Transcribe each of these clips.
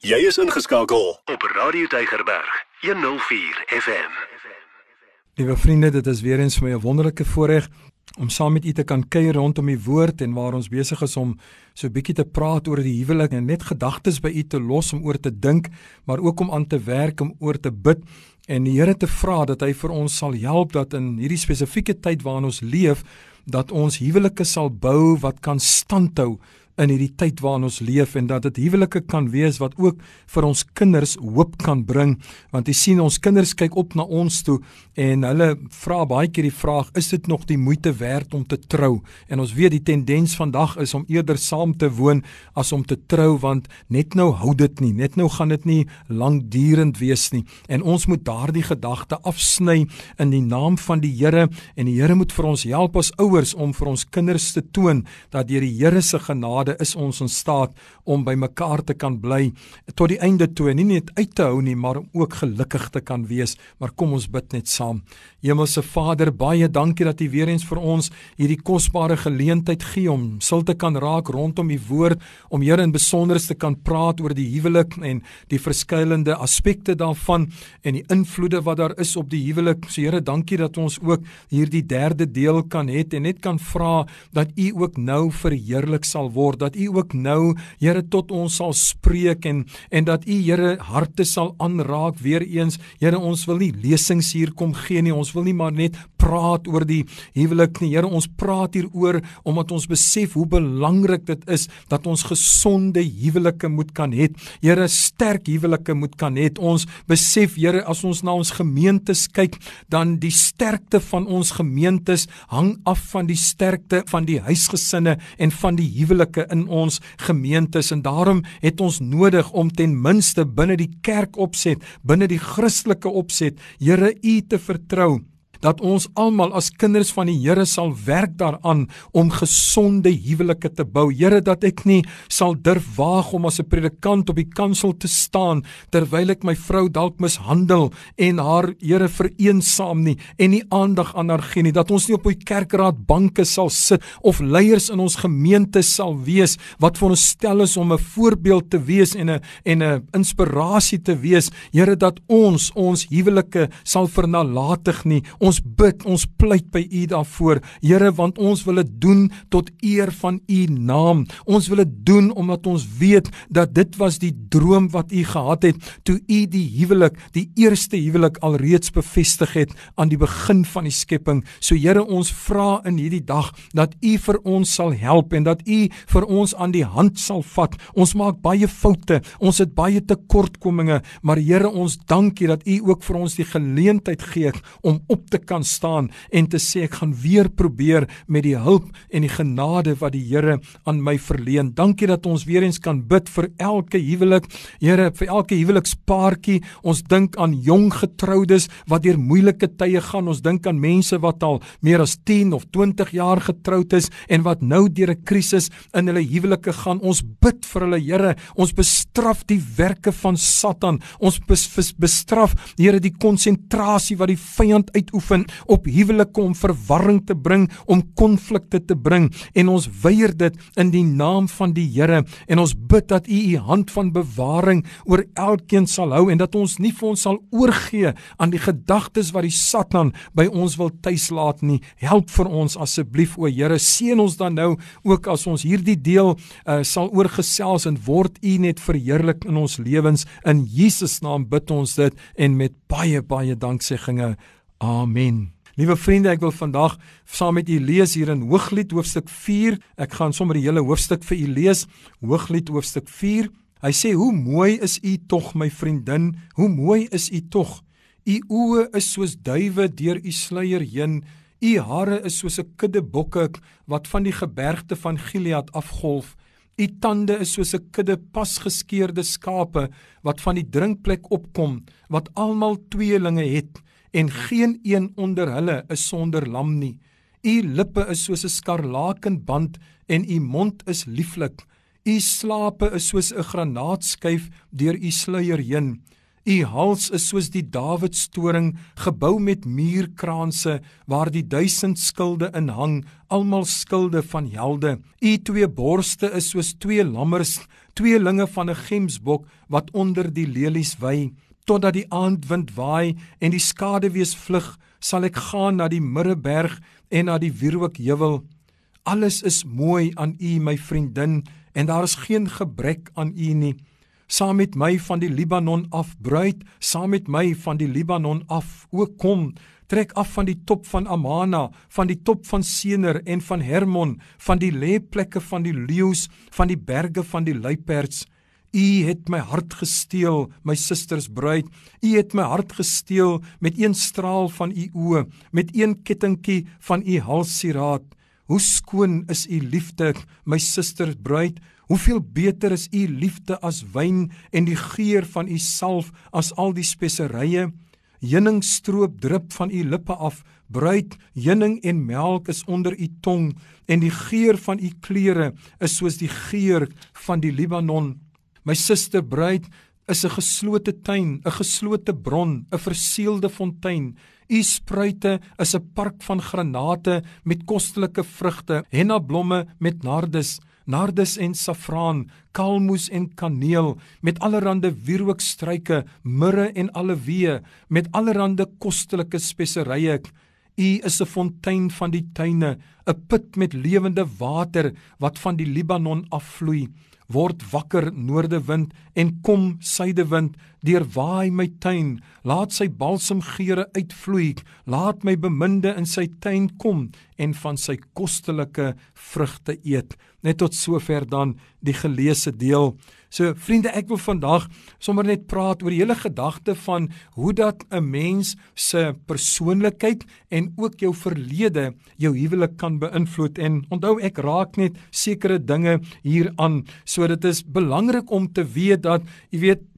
Jy is ingeskakel op Radio Deigerberg 104 FM. Liewe vriende, dit is weer eens vir my 'n wonderlike voorreg om saam met u te kan kuier rondom die woord en waar ons besig is om so 'n bietjie te praat oor die huwelik en net gedagtes by u te los om oor te dink, maar ook om aan te werk om oor te bid en die Here te vra dat hy vir ons sal help dat in hierdie spesifieke tyd waarin ons leef dat ons huwelike sal bou wat kan standhou in hierdie tyd waarin ons leef en dat dit huwelike kan wees wat ook vir ons kinders hoop kan bring. Want jy sien ons kinders kyk op na ons toe en hulle vra baie keer die vraag is dit nog die moeite werd om te trou? En ons weet die tendens vandag is om eerder saam te woon as om te trou want net nou hou dit nie. Net nou gaan dit nie lankdurend wees nie. En ons moet daardie gedagte afsny in die naam van die Here en die Here moet vir ons help as ouers om vir ons kinders te toon dat deur die Here se genade is ons in staat om by mekaar te kan bly tot die einde toe nie net uit te hou nie maar om ook gelukkig te kan wees. Maar kom ons bid net saam. Hemelse Vader baie dankie dat U weer eens vir ons hierdie kosbare geleentheid gee om sil te kan raak rondom U woord om Here in besonderste kan praat oor die huwelik en die verskillende aspekte daarvan en die invloede wat daar is op die huwelik. So Here dankie dat ons ook hierdie derde deel kan hê en net kan vra dat U ook nou verheerlik sal word dat U ook nou Here tot ons sal spreek en en dat U Here harte sal aanraak weer eens. Here ons wil nie lesings hier kom gee nie. Ons wil nie maar net praat oor die huwelik nie. Here ons praat hier oor omdat ons besef hoe belangrik dit is dat ons gesonde huwelike moet kan hê. Here sterk huwelike moet kan hê. Ons besef Here as ons na ons gemeentes kyk dan die sterkte van ons gemeentes hang af van die sterkte van die huisgesinne en van die huwelike in ons gemeentes en daarom het ons nodig om ten minste binne die kerk opset, binne die Christelike opset, Here U te vertrou dat ons almal as kinders van die Here sal werk daaraan om gesonde huwelike te bou. Here dat ek nie sal durf waag om as 'n predikant op die kansel te staan terwyl ek my vrou dalk mishandel en haar Here vereensaam nie en nie aandag aan haar gee nie. Dat ons nie op die kerkraad banke sal sit of leiers in ons gemeente sal wees wat vir ons stel is om 'n voorbeeld te wees en 'n en 'n inspirasie te wees. Here dat ons ons huwelike sal vernalatig nie. Ons Ons bid, ons pleit by U daarvoor, Here, want ons wil dit doen tot eer van U naam. Ons wil dit doen omdat ons weet dat dit was die droom wat U gehad het toe U die huwelik, die eerste huwelik alreeds bevestig het aan die begin van die skepping. So Here, ons vra in hierdie dag dat U vir ons sal help en dat U vir ons aan die hand sal vat. Ons maak baie foute, ons het baie tekortkominge, maar Here, ons dankie dat U ook vir ons die geleentheid gee om op te kan staan en te sê ek gaan weer probeer met die hulp en die genade wat die Here aan my verleen. Dankie dat ons weer eens kan bid vir elke huwelik. Here, vir elke huwelikspaartjie. Ons dink aan jong getroudes wat deur moeilike tye gaan. Ons dink aan mense wat al meer as 10 of 20 jaar getroud is en wat nou deur 'n krisis in hulle huwelike gaan. Ons bid vir hulle, Here. Ons bestraf die werke van Satan. Ons bestraf, Here, die konsentrasie wat die vyand uitoefen oefen op huwelike om verwarring te bring, om konflikte te bring. En ons weier dit in die naam van die Here. En ons bid dat U U hand van bewaring oor elkeen sal hou en dat ons nie vir ons sal oorgee aan die gedagtes wat die Satan by ons wil tuislaat nie. Help vir ons asseblief o Here, seën ons dan nou ook as ons hierdie deel uh, sal oorgesels en word U net verheerlik in ons lewens. In Jesus naam bid ons dit en met baie baie dankseggings Amen. Liewe vriende, ek wil vandag saam met u lees hier in Hooglied hoofstuk 4. Ek gaan sommer die hele hoofstuk vir u lees. Hooglied hoofstuk 4. Hy sê: "Hoe mooi is u tog, my vriendin? Hoe mooi is u tog? U oë is soos duwe deur u sluier heen. U hare is soos 'n kudde bokke wat van die gebergte van Gilead afgolf. U tande is soos 'n kudde pasgeskeurde skape wat van die drinkplek opkom, wat almal tweelinge het." En geen een onder hulle is sonder lam nie. U lippe is soos 'n skarlakenband en u mond is lieflik. U slape is soos 'n granaatskyf deur u sluier heen. U hals is soos die Dawidstoring gebou met muurkranse waar die duisend skilde in hang, almal skilde van helde. U twee borste is soos twee lammers tweelinge van 'n gemsbok wat onder die lelies wy, totdat die aandwind waai en die skaduwees vlug, sal ek gaan na die Mirreberg en na die Wierookheuwel. Alles is mooi aan u, my vriendin, en daar is geen gebrek aan u nie. Saam met my van die Libanon af, bruid, saam met my van die Libanon af, o kom, trek af van die top van Amana, van die top van Sener en van Hermon, van die lêplekke van die leeu's, van die berge van die luiperds. U het my hart gesteel, my susters bruid. U het my hart gesteel met een straal van u oë, met een kettingkie van u halssieraad. Hoe skoon is u liefde, my susters bruid. Hoeveel beter is u liefde as wyn en die geur van u salf as al die speserye. Heuningstroop drup van u lippe af. Bruid, heuning en melk is onder u tong en die geur van u klere is soos die geur van die Libanon. My suster bruid is 'n geslote tuin, 'n geslote bron, 'n verseelde fontein. U spruite is 'n park van granate met kostelike vrugte, henna blomme met nardus nardus en saffraan, kalmoes en kaneel, met allerlei wierookstruike, mirre en aloe, met allerlei kostelike speserye. U is 'n fontein van die tuine, 'n put met lewende water wat van die Libanon afvloei. Word wakker noordewind en kom suidewind, deurwaai my tuin, laat sy balsemgeure uitvloei, laat my beminde in sy tuin kom en van sy kostelike vrugte eet. Net tot sover dan die geleesde deel. So vriende, ek wil vandag sommer net praat oor die hele gedagte van hoe dat 'n mens se persoonlikheid en ook jou verlede jou huwelik kan beïnvloed en onthou ek raak net sekere dinge hier aan. So dit is belangrik om te weet dat jy weet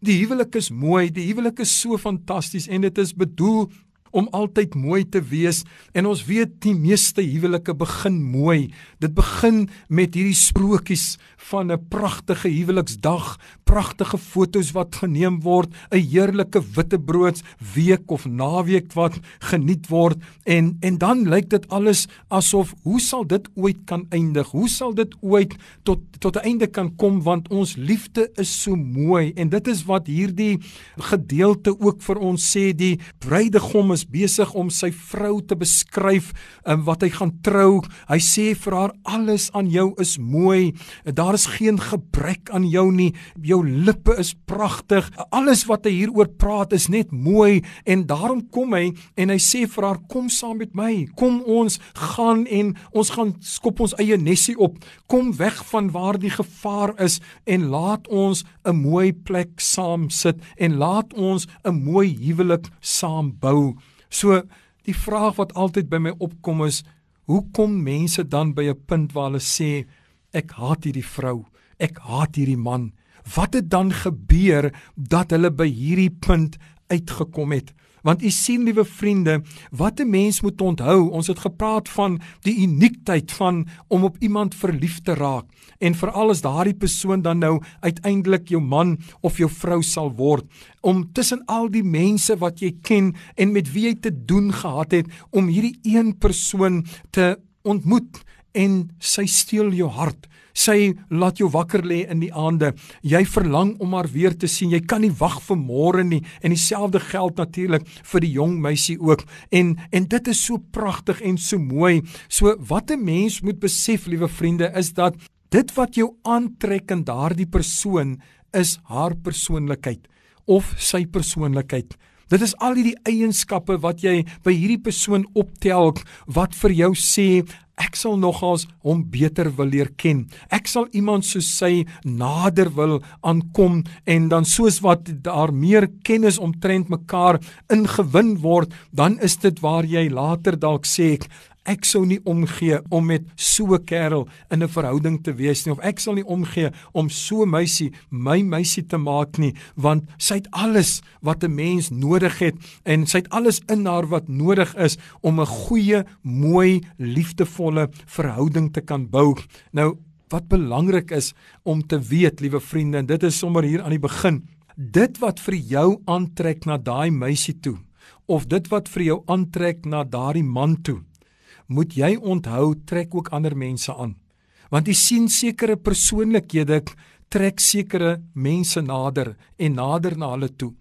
Die huwelik is mooi, die huwelik is so fantasties en dit is bedoel om altyd mooi te wees en ons weet die meeste huwelike begin mooi. Dit begin met hierdie sprokies van 'n pragtige huweliksdag, pragtige fotos wat geneem word, 'n heerlike witbrood week of naweek wat geniet word en en dan lyk dit alles asof hoe sal dit ooit kan eindig? Hoe sal dit ooit tot tot 'n einde kan kom want ons liefde is so mooi en dit is wat hierdie gedeelte ook vir ons sê die bruidegom is besig om sy vrou te beskryf um, wat hy gaan trou. Hy sê vir haar alles aan jou is mooi. Daar is geen gebrek aan jou nie. Jou lippe is pragtig. Alles wat hy hieroor praat is net mooi en daarom kom hy en hy sê vir haar kom saam met my. Kom ons gaan en ons gaan skop ons eie nesie op. Kom weg van waar die gevaar is en laat ons 'n mooi plek saam sit en laat ons 'n mooi huwelik saam bou. So die vraag wat altyd by my opkom is, hoe kom mense dan by 'n punt waar hulle sê ek haat hierdie vrou, ek haat hierdie man? Wat het dan gebeur dat hulle by hierdie punt uitgekom het? Want u sien liewe vriende, wat 'n mens moet onthou, ons het gepraat van die uniekheid van om op iemand verlief te raak. En veral as daardie persoon dan nou uiteindelik jou man of jou vrou sal word, om tussen al die mense wat jy ken en met wie jy te doen gehad het om hierdie een persoon te ontmoet en sy steel jou hart Sy laat jou wakker lê in die aande. Jy verlang om haar weer te sien. Jy kan nie wag vir môre nie. En dieselfde geld natuurlik vir die jong meisie ook. En en dit is so pragtig en so mooi. So wat 'n mens moet besef, liewe vriende, is dat dit wat jou aantrek in daardie persoon is haar persoonlikheid of sy persoonlikheid. Dit is al hierdie eienskappe wat jy by hierdie persoon optel wat vir jou sê ek sal nogals hom beter wil leer ken. Ek sal iemand soos sy nader wil aankom en dan soos wat daar meer kennis omtrent mekaar ingewin word, dan is dit waar jy later dalk sê Ek sou nie omgee om met so 'n kerel in 'n verhouding te wees nie of ek sal nie omgee om so 'n meisie my meisie te maak nie want sy het alles wat 'n mens nodig het en sy het alles in haar wat nodig is om 'n goeie, mooi, liefdevolle verhouding te kan bou. Nou wat belangrik is om te weet, liewe vriende, en dit is sommer hier aan die begin, dit wat vir jou aantrek na daai meisie toe of dit wat vir jou aantrek na daardie man toe moet jy onthou trek ook ander mense aan. Want jy sien sekere persoonlikhede trek sekere mense nader en nader na hulle toe.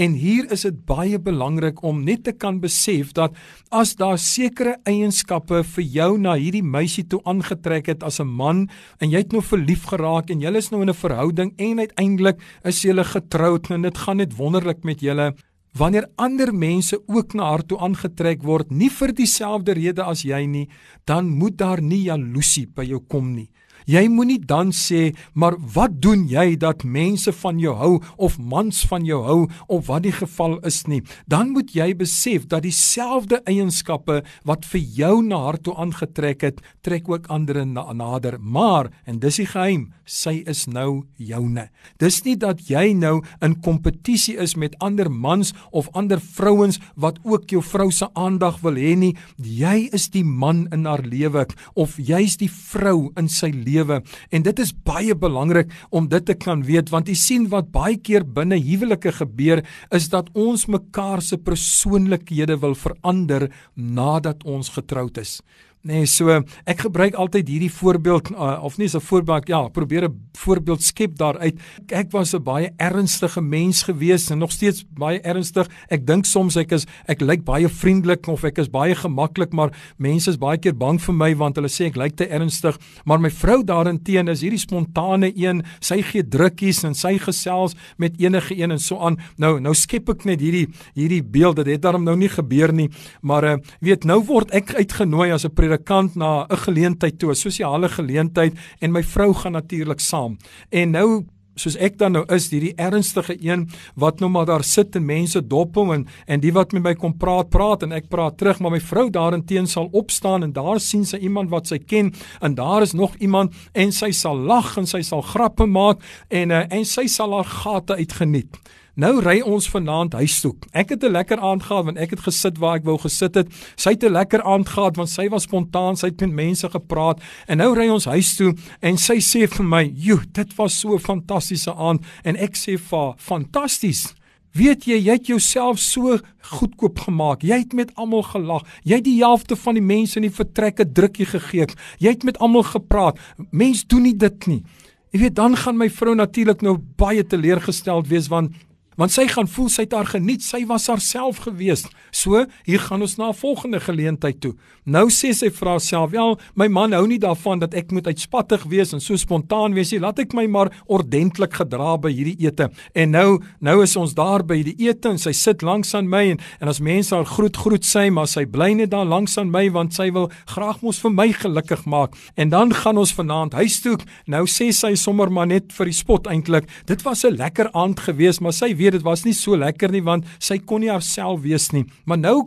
En hier is dit baie belangrik om net te kan besef dat as daar sekere eienskappe vir jou na hierdie meisie toe aangetrek het as 'n man en jy het nou verlief geraak en julle is nou in 'n verhouding en uiteindelik is julle getroud en dit gaan net wonderlik met julle wanneer ander mense ook na haar toe aangetrek word nie vir dieselfde rede as jy nie dan moet daar nie jaloesie by jou kom nie Jy moenie dan sê, maar wat doen jy dat mense van jou hou of mans van jou hou of wat die geval is nie. Dan moet jy besef dat dieselfde eienskappe wat vir jou na haar toe aangetrek het, trek ook ander na nader. Maar en dis die geheim, sy is nou joune. Dis nie dat jy nou in kompetisie is met ander mans of ander vrouens wat ook jou vrou se aandag wil hê nie. Jy is die man in haar lewe of jy's die vrou in sy lewe lewe en dit is baie belangrik om dit te kan weet want jy sien wat baie keer binne huwelike gebeur is dat ons mekaar se persoonlikhede wil verander nadat ons getroud is. Nee, so ek gebruik altyd hierdie voorbeeld uh, of nie so 'n voorbeeld ja, probeer 'n voorbeeld skep daaruit. Ek was 'n baie ernstige mens gewees en nog steeds baie ernstig. Ek dink soms ek is ek lyk baie vriendelik of ek is baie gemaklik, maar mense is baie keer bang vir my want hulle sê ek lyk te ernstig. Maar my vrou daarenteen is hierdie spontane een. Sy gee drukkies en sy gesels met enige een en so aan. Nou nou skep ek net hierdie hierdie beeld. Dit het daarom nou nie gebeur nie, maar uh, weet nou word ek uitgenooi as 'n predikant na 'n geleentheid toe, 'n sosiale geleentheid en my vrou gaan natuurlik saam. En nou soos ek dan nou is hierdie ernstige een wat nou maar daar sit en mense dophom en en die wat met my kom praat praat en ek praat terug maar my vrou daarenteen sal opstaan en daar sien sy iemand wat sy ken en daar is nog iemand en sy sal lag en sy sal grappe maak en uh, en sy sal haar gate uitgeniet Nou ry ons vanaand huis toe. Ek het 'n lekker aand gehad want ek het gesit waar ek wou gesit het. Sy het 'n lekker aand gehad want sy was spontaan, sy het met mense gepraat. En nou ry ons huis toe en sy sê vir my, "Jo, dit was so 'n fantastiese aand." En ek sê vir haar, "Fantasties." Weet jy, jy het jouself so goedkoop gemaak. Jy het met almal gelag. Jy het die helfte van die mense in die vertrek 'n drukkie gegee. Jy het met almal gepraat. Mens doen nie dit nie. Jy weet, dan gaan my vrou natuurlik nou baie teleurgesteld wees want want sy gaan voel sy het haar geniet, sy was haarself gewees. So, hier gaan ons na 'n volgende geleentheid toe. Nou sê sy vir haarself, "Ja, my man hou nie daarvan dat ek moet uitspattig wees en so spontaan wees nie. Laat ek my maar ordentlik gedra by hierdie ete." En nou, nou is ons daar by die ete en sy sit langs aan my en en as mense haar groet, groet sy, maar sy bly net daar langs aan my want sy wil graag mos vir my gelukkig maak. En dan gaan ons vanaand huis toe. Nou sê sy sommer maar net vir die spot eintlik, "Dit was 'n lekker aand geweest, maar sy weet weet dit was nie so lekker nie want sy kon nie haarself wees nie. Maar nou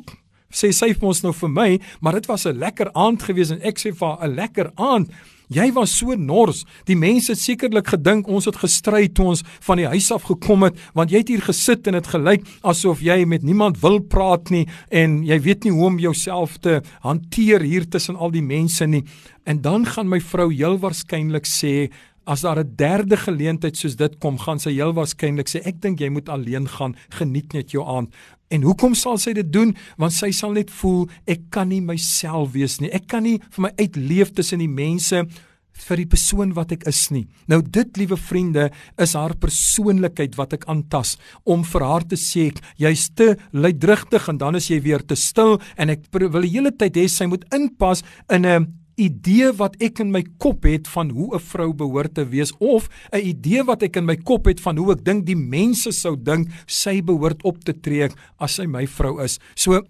sê sy vir ons nou vir my, maar dit was 'n lekker aand gewees en ek sê vir haar 'n lekker aand. Jy was so nors. Die mense het sekerlik gedink ons het gestry toe ons van die huis af gekom het, want jy het hier gesit en dit gelyk asof jy met niemand wil praat nie en jy weet nie hoe om jouself te hanteer hier tussen al die mense nie. En dan gaan my vrou heel waarskynlik sê, As daar 'n derde geleentheid soos dit kom, gaan sy heel waarskynlik sê ek dink jy moet alleen gaan, geniet net jou aand. En hoekom sal sy dit doen? Want sy sal net voel ek kan nie myself wees nie. Ek kan nie vir my uitleef tussen die mense vir die persoon wat ek is nie. Nou dit liewe vriende is haar persoonlikheid wat ek aantas om vir haar te sê jy's te luidrigtig en dan is jy weer te stil en ek wil die hele tyd hê sy moet inpas in 'n idee wat ek in my kop het van hoe 'n vrou behoort te wees of 'n idee wat ek in my kop het van hoe ek dink die mense sou dink sy behoort op te tree as sy my vrou is. So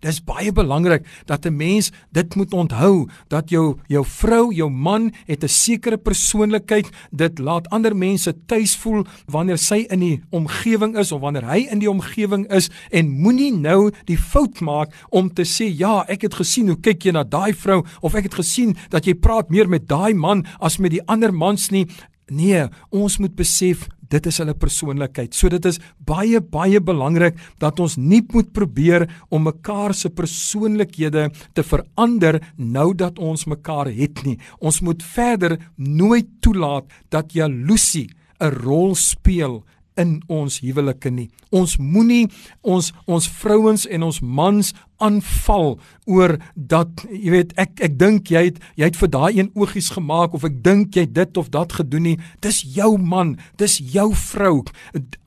Dis baie belangrik dat 'n mens dit moet onthou dat jou jou vrou, jou man het 'n sekere persoonlikheid. Dit laat ander mense tuis voel wanneer sy in die omgewing is of wanneer hy in die omgewing is en moenie nou die fout maak om te sê ja, ek het gesien hoe kyk jy na daai vrou of ek het gesien dat jy praat meer met daai man as met die ander mans nie. Nee, ons moet besef dit is hulle persoonlikheid. So dit is baie baie belangrik dat ons nie moet probeer om mekaar se persoonlikhede te verander nou dat ons mekaar het nie. Ons moet verder nooit toelaat dat jaloesie 'n rol speel in ons huwelike nie. Ons moenie ons ons vrouens en ons mans aanval oor dat jy weet ek ek dink jy het jy het vir daai een oogies gemaak of ek dink jy dit of dat gedoen nie. Dis jou man dis jou vrou.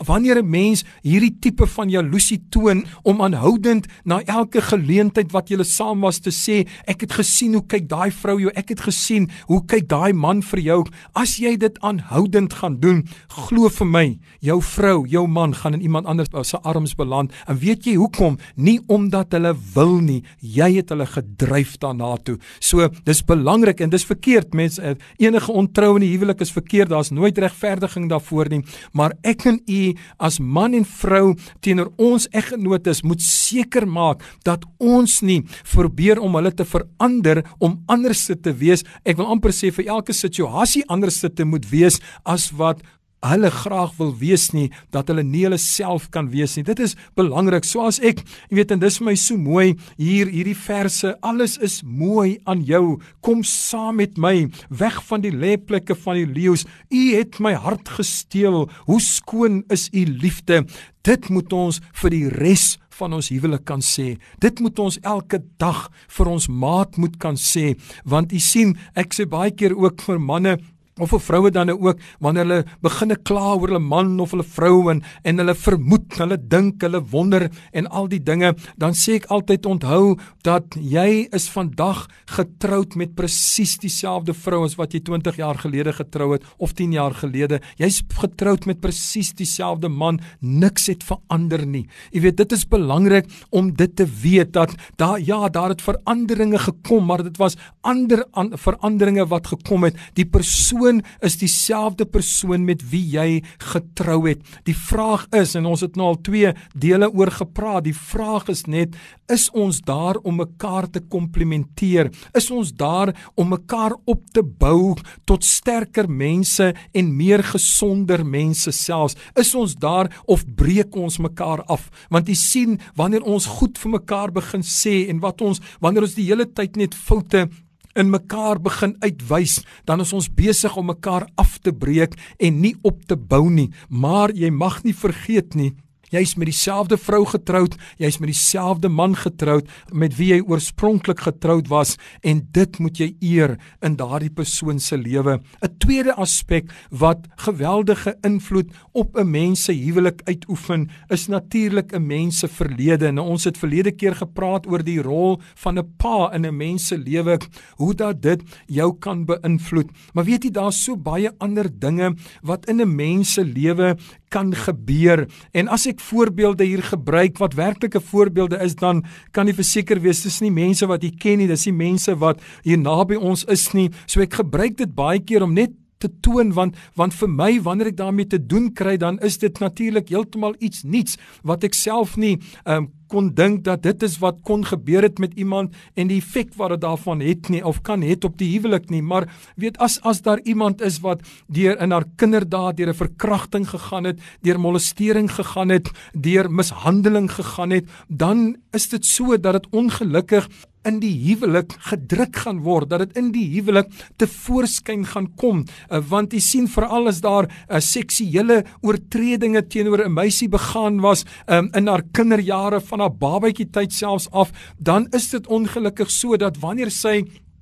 Wanneer 'n mens hierdie tipe van jaloesie toon om aanhoudend na elke geleentheid wat jy saam was te sê ek het gesien hoe kyk daai vrou jou ek het gesien hoe kyk daai man vir jou. As jy dit aanhoudend gaan doen glo vir my jou vrou jou man gaan in iemand anders se arms beland. En weet jy hoekom? Nie omdat hulle wil nie. Jy het hulle gedryf daarna toe. So dis belangrik en dis verkeerd mense eh, enige ontrou in die huwelik is verkeerd. Daar's nooit regverdiging daarvoor nie. Maar ek en u as man en vrou teenoor ons eggenotes moet seker maak dat ons nie probeer om hulle te verander om anders te wees. Ek wil amper sê vir elke situasie anders te moet wees as wat hulle graag wil wees nie dat hulle nie hulle self kan wees nie. Dit is belangrik. Soos ek, jy weet en dis vir my so mooi hier hierdie verse. Alles is mooi aan jou. Kom saam met my weg van die lêplekke van die leeu's. U het my hart gesteel. Hoe skoon is u liefde. Dit moet ons vir die res van ons huwelik kan sê. Dit moet ons elke dag vir ons maat moet kan sê, want u sien, ek sê baie keer ook vir manne of vir vroue dan ook wanneer hulle beginne kla oor hulle man of hulle vrou en en hulle vermoed, hulle dink, hulle wonder en al die dinge, dan sê ek altyd onthou dat jy is vandag getroud met presies dieselfde vrou as wat jy 20 jaar gelede getrou het of 10 jaar gelede. Jy's getroud met presies dieselfde man. Niks het verander nie. Jy weet dit is belangrik om dit te weet dat daar ja, daar het veranderinge gekom, maar dit was ander an, veranderinge wat gekom het. Die persoon persoon is dieselfde persoon met wie jy getrou het. Die vraag is en ons het nou al twee dele oor gepraat. Die vraag is net is ons daar om mekaar te komplementeer? Is ons daar om mekaar op te bou tot sterker mense en meer gesonder mense selfs? Is ons daar of breek ons mekaar af? Want jy sien wanneer ons goed vir mekaar begin sê en wat ons wanneer ons die hele tyd net foute in mekaar begin uitwys, dan is ons besig om mekaar af te breek en nie op te bou nie. Maar jy mag nie vergeet nie, Jy's met dieselfde vrou getroud, jy's met dieselfde man getroud met wie jy oorspronklik getroud was en dit moet jy eer in daardie persoon se lewe. 'n Tweede aspek wat geweldige invloed op 'n mens se huwelik uitoefen, is natuurlik 'n mens se verlede. Nou ons het verlede keer gepraat oor die rol van 'n pa in 'n mens se lewe, hoe dat dit jou kan beïnvloed. Maar weet jy daar's so baie ander dinge wat in 'n mens se lewe kan gebeur. En as ek voorbeelde hier gebruik wat werklike voorbeelde is, dan kan jy verseker wees dis nie mense wat jy ken nie, dis nie mense wat hier naby ons is nie. So ek gebruik dit baie keer om net te toon want want vir my wanneer ek daarmee te doen kry dan is dit natuurlik heeltemal iets nuuts wat ek self nie um, kon dink dat dit is wat kon gebeur het met iemand en die effek wat dit daarvan het nie of kan het op die huwelik nie. Maar weet as as daar iemand is wat deur in haar kinderdae deur 'n verkrachting gegaan het deur molestering gegaan het deur mishandeling gegaan het dan is dit so dat dit ongelukkig in die huwelik gedruk gaan word dat dit in die huwelik te voorskyn gaan kom. Uh, want jy sien veral as daar uh, seksuele oortredinge teenoor 'n meisie begaan was um, in haar kinderjare van haar babatjie tyd selfs af dan is dit ongelukkig so dat wanneer sy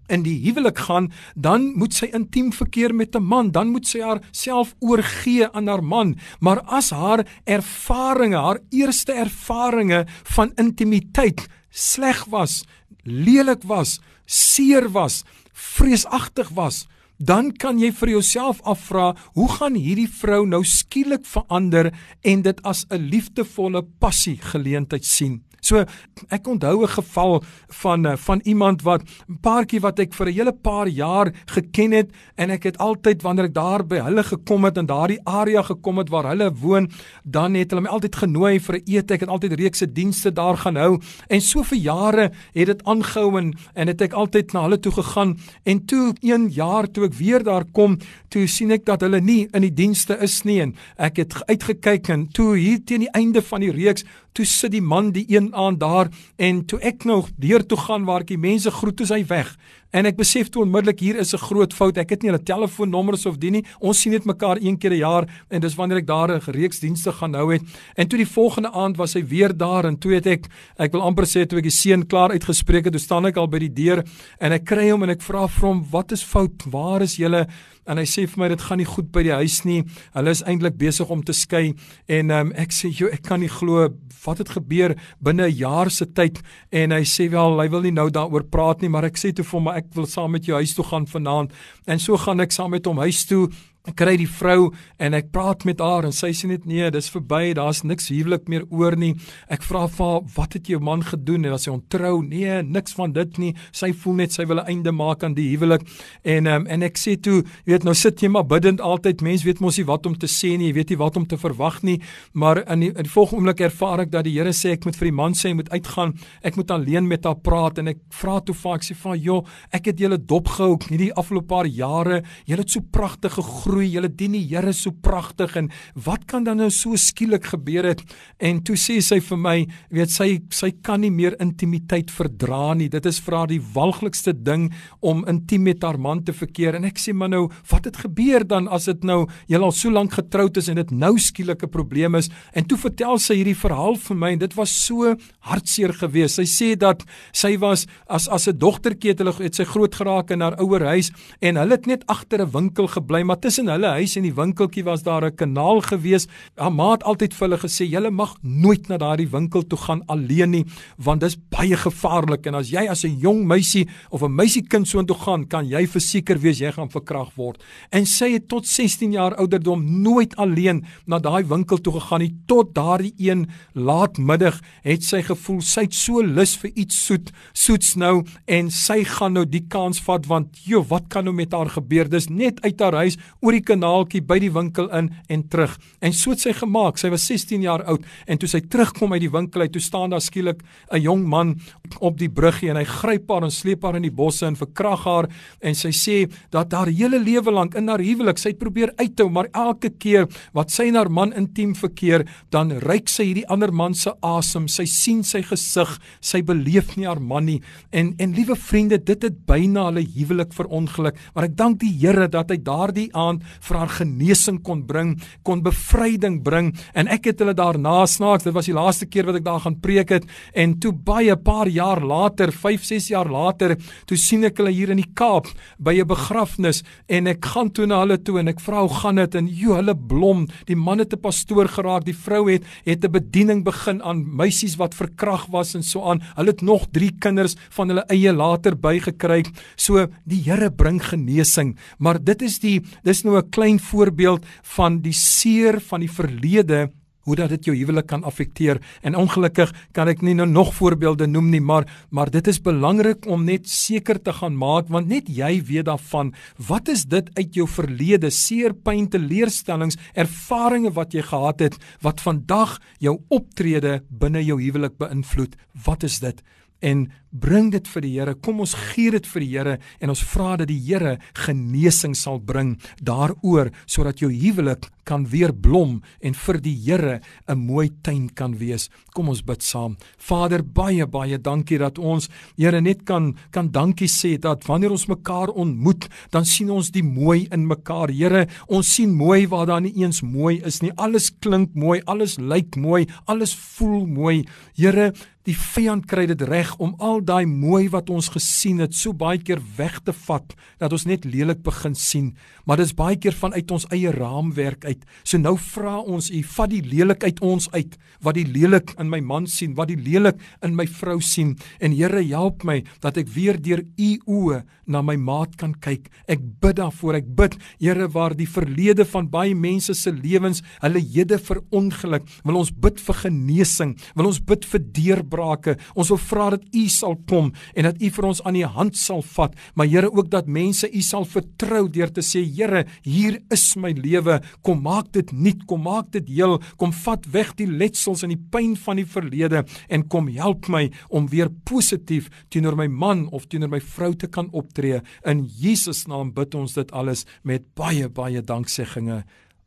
in die huwelik gaan, dan moet sy intiem verkeer met 'n man, dan moet sy haarself oorgee aan haar man. Maar as haar ervarings, haar eerste ervarings van intimiteit sleg was, lelik was, seer was, vreesagtig was, dan kan jy vir jouself afvra, hoe gaan hierdie vrou nou skielik verander en dit as 'n liefdevolle passie geleentheid sien? So ek onthou 'n geval van eh, van iemand wat 'n paartjie wat ek vir 'n hele paar jaar geken het en ek het altyd wanneer ek daar by hulle gekom het in daardie area gekom het waar hulle woon, dan het hulle my altyd genooi vir 'n ete. Ek het altyd reekse dienste daar gaan hou. En so vir jare het dit aangehou en, en het ek altyd na hulle toe gegaan. En toe een jaar toe ek weer daar kom, toe sien ek dat hulle nie in die dienste is nie. En ek het uitgekyk en toe hier teen die einde van die reeks toe sit die man die een aand daar en toe ek nou deur toe gaan waar ek die mense groet toe hy weg En ek besef toe onmiddellik hier is 'n groot fout. Ek het nie hulle telefoonnommers of die nie. Ons sien net mekaar een keer 'n jaar en dis wanneer ek daar 'n reeks dienste gaan hou het. En toe die volgende aand was hy weer daar en toe het ek ek wil amper sê toe ek die seun klaar uitgespreek het, toe staan ek al by die deur en ek kry hom en ek vra vir hom, "Wat is fout? Waar is julle?" En hy sê vir my dit gaan nie goed by die huis nie. Hulle is eintlik besig om te skei en um, ek sê, "Jo, ek kan nie glo wat het gebeur binne 'n jaar se tyd." En hy sê wel, hy wil nie nou daaroor praat nie, maar ek sê toe vir hom, "Ek wil saam met jou huis toe gaan vanaand." En so gaan ek saam met hom huis toe Ek kry die vrou en ek praat met haar en sy sê net nee, dis verby, daar's niks huwelik meer oor nie. Ek vra vir haar, "Wat het jou man gedoen?" En sy ontrou. Nee, niks van dit nie. Sy voel net sy wil 'n einde maak aan die huwelik. En um, en ek sê toe, jy weet, nou sit jy maar bidend altyd. Mense weet mos nie wat om te sê nie, jy weet nie wat om te verwag nie, maar in die, in die volgende oomblik ervaar ek dat die Here sê ek moet vir die man sê hy moet uitgaan. Ek moet alleen met haar praat en ek vra toe vir haar, ek sê vir haar, "Joh, ek het julle dopgehou hierdie afgelope paar jare. Julle het so pragtige groei, julle dien die Here so pragtig en wat kan dan nou so skielik gebeur het? En toe sê sy vir my, weet sy sy kan nie meer intimiteit verdra nie. Dit is vir haar die walglikste ding om intiem met haar man te verkeer. En ek sê maar nou, wat het gebeur dan as dit nou julle al so lank getroud is en dit nou skielik 'n probleem is? En toe vertel sy hierdie verhaal vir my en dit was so hartseer geweest. Sy sê dat sy was as as 'n dogtertjie het hulle het sy groot geraak in haar ouer huis en hulle het net agter 'n winkel gebly, maar tussen hulle huis en die winkeltjie was daar 'n kanaal gewees. Haar ma het altyd vir hulle gesê: "Julle mag nooit na daardie winkel toe gaan alleen nie, want dis baie gevaarlik en as jy as 'n jong meisie of 'n meisiekind so intoe gaan, kan jy verseker wees jy gaan verkragt word." En sy het tot 16 jaar ouderdom nooit alleen na daai winkel toe gegaan nie tot daardie een laatmiddag het sy gevoel sy het so lus vir iets soet, soets nou en sy gaan nou die kans vat want joh, wat kan nou met haar gebeur? Dis net uit haar huis oor die kanaaltjie by die winkel in en terug. En so het sy gemaak. Sy was 16 jaar oud en toe sy terugkom uit die winkel uit, toe staan daar skielik 'n jong man op die bruggie en hy gryp haar en sleep haar in die bosse en verkrag haar en sy sê dat haar hele lewe lank in haar huwelik sy het probeer uithou, maar elke keer wat sy en haar man intiem verkeer, dan ruik sy hierdie ander man se asem. Sy sien sy gesig, sy beleef nie haar man nie. En en liewe vriende, dit het byna hulle huwelik verongeluk, maar ek dank die Here dat hy daardie aand vir haar genesing kon bring, kon bevryding bring en ek het hulle daarna snaaks, dit was die laaste keer wat ek daar gaan preek het en toe baie paar jaar later, 5, 6 jaar later, toe sien ek hulle hier in die Kaap by 'n begrafnis en ek gaan toe na hulle toe en ek vra hoe gaan dit en jo hulle blom, die man het 'n pastoor geraak, die vrou het het 'n bediening begin aan meisies wat verkrag was en so aan. Hulle het nog 3 kinders van hulle eie later bygekry. So die Here bring genesing, maar dit is die dis nou 'n klein voorbeeld van die seer van die verlede hoe dat dit jou huwelik kan affekteer. En ongelukkig kan ek nie nou nog voorbeelde noem nie maar maar dit is belangrik om net seker te gaan maak want net jy weet daarvan wat is dit uit jou verlede? Seer pyn teleurstellings ervarings wat jy gehad het wat vandag jou optrede binne jou huwelik beïnvloed. Wat is dit? En bring dit vir die Here. Kom ons gee dit vir die Here en ons vra dat die Here genesing sal bring daaroor sodat jou huwelik kan weer blom en vir die Here 'n mooi tuin kan wees. Kom ons bid saam. Vader, baie baie dankie dat ons Here net kan kan dankie sê dat wanneer ons mekaar ontmoet, dan sien ons die mooi in mekaar. Here, ons sien mooi waar daar nie eens mooi is nie. Alles klink mooi, alles lyk mooi, alles voel mooi. Here, die vyand kry dit reg om al al daai mooi wat ons gesien het so baie keer weg te vat dat ons net lelik begin sien. Maar dis baie keer vanuit ons eie raamwerk uit. So nou vra ons u vat die lelik uit ons uit wat die lelik in my man sien wat die lelik in my vrou sien. En Here help my dat ek weer deur u oë na my maat kan kyk. Ek bid daarvoor ek bid Here waar die verlede van baie mense se lewens hulle hede verongeluk wil ons bid vir genesing wil ons bid vir deurbrake. Ons wil vra dat u sal sal kom en dat U vir ons aan die hand sal vat, maar Here ook dat mense U sal vertrou deur te sê Here, hier is my lewe, kom maak dit nuut, kom maak dit heel, kom vat weg die letsels en die pyn van die verlede en kom help my om weer positief teenoor my man of teenoor my vrou te kan optree. In Jesus naam bid ons dit alles met baie baie danksegginge.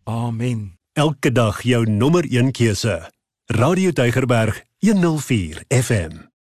Amen. Elke dag jou nommer 1 keuse. Radio Deugerberg 104 FM.